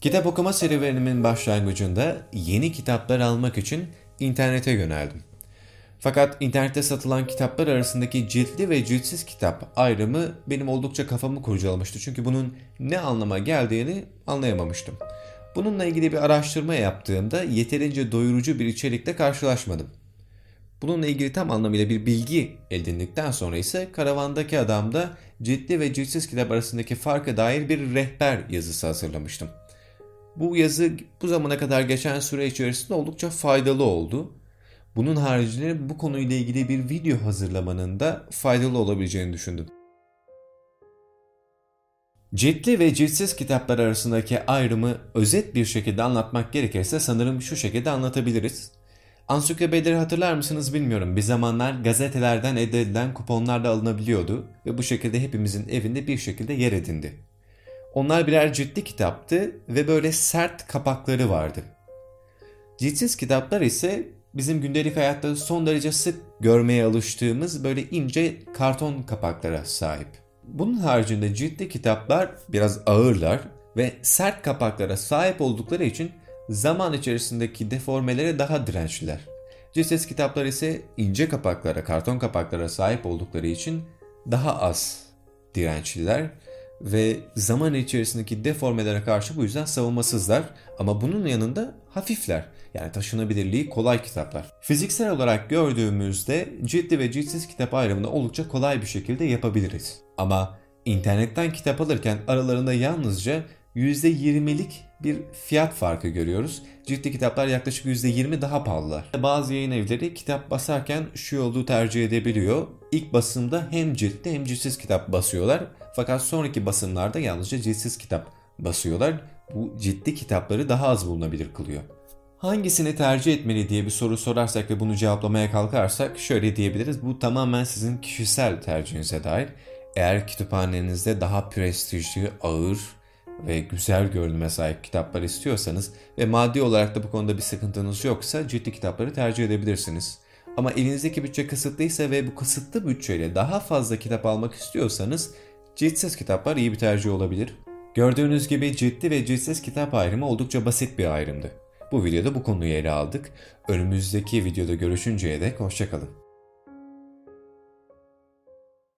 Kitap okuma serüvenimin başlangıcında yeni kitaplar almak için internete yöneldim. Fakat internette satılan kitaplar arasındaki ciltli ve ciltsiz kitap ayrımı benim oldukça kafamı kurcalamıştı. Çünkü bunun ne anlama geldiğini anlayamamıştım. Bununla ilgili bir araştırma yaptığımda yeterince doyurucu bir içerikle karşılaşmadım. Bununla ilgili tam anlamıyla bir bilgi edindikten sonra ise karavandaki adamda ciltli ve ciltsiz kitap arasındaki farka dair bir rehber yazısı hazırlamıştım. Bu yazı bu zamana kadar geçen süre içerisinde oldukça faydalı oldu. Bunun haricinde bu konuyla ilgili bir video hazırlamanın da faydalı olabileceğini düşündüm. Ciltli ve ciltsiz kitaplar arasındaki ayrımı özet bir şekilde anlatmak gerekirse sanırım şu şekilde anlatabiliriz. Ansiklopedileri hatırlar mısınız bilmiyorum. Bir zamanlar gazetelerden elde edilen kuponlarla alınabiliyordu ve bu şekilde hepimizin evinde bir şekilde yer edindi. Onlar birer ciltli kitaptı ve böyle sert kapakları vardı. Ciltsiz kitaplar ise bizim gündelik hayatta son derece sık görmeye alıştığımız böyle ince karton kapaklara sahip. Bunun haricinde ciltli kitaplar biraz ağırlar ve sert kapaklara sahip oldukları için zaman içerisindeki deformelere daha dirençliler. Ciltsiz kitaplar ise ince kapaklara, karton kapaklara sahip oldukları için daha az dirençliler ve zaman içerisindeki deformelere karşı bu yüzden savunmasızlar ama bunun yanında hafifler. Yani taşınabilirliği kolay kitaplar. Fiziksel olarak gördüğümüzde ciddi ve ciltsiz kitap ayrımını oldukça kolay bir şekilde yapabiliriz. Ama internetten kitap alırken aralarında yalnızca %20'lik bir fiyat farkı görüyoruz. Ciddi kitaplar yaklaşık %20 daha pahalılar. Bazı yayın evleri kitap basarken şu yolu tercih edebiliyor. İlk basımda hem ciltli hem ciltsiz kitap basıyorlar. Fakat sonraki basımlarda yalnızca ciltsiz kitap basıyorlar. Bu ciddi kitapları daha az bulunabilir kılıyor. Hangisini tercih etmeli diye bir soru sorarsak ve bunu cevaplamaya kalkarsak şöyle diyebiliriz. Bu tamamen sizin kişisel tercihinize dair. Eğer kütüphanenizde daha prestijli, ağır ve güzel görünüme sahip kitaplar istiyorsanız ve maddi olarak da bu konuda bir sıkıntınız yoksa ciddi kitapları tercih edebilirsiniz. Ama elinizdeki bütçe kısıtlıysa ve bu kısıtlı bütçeyle daha fazla kitap almak istiyorsanız ciltsiz kitaplar iyi bir tercih olabilir. Gördüğünüz gibi ciddi ve ciltsiz kitap ayrımı oldukça basit bir ayrımdı. Bu videoda bu konuyu ele aldık. Önümüzdeki videoda görüşünceye dek hoşçakalın.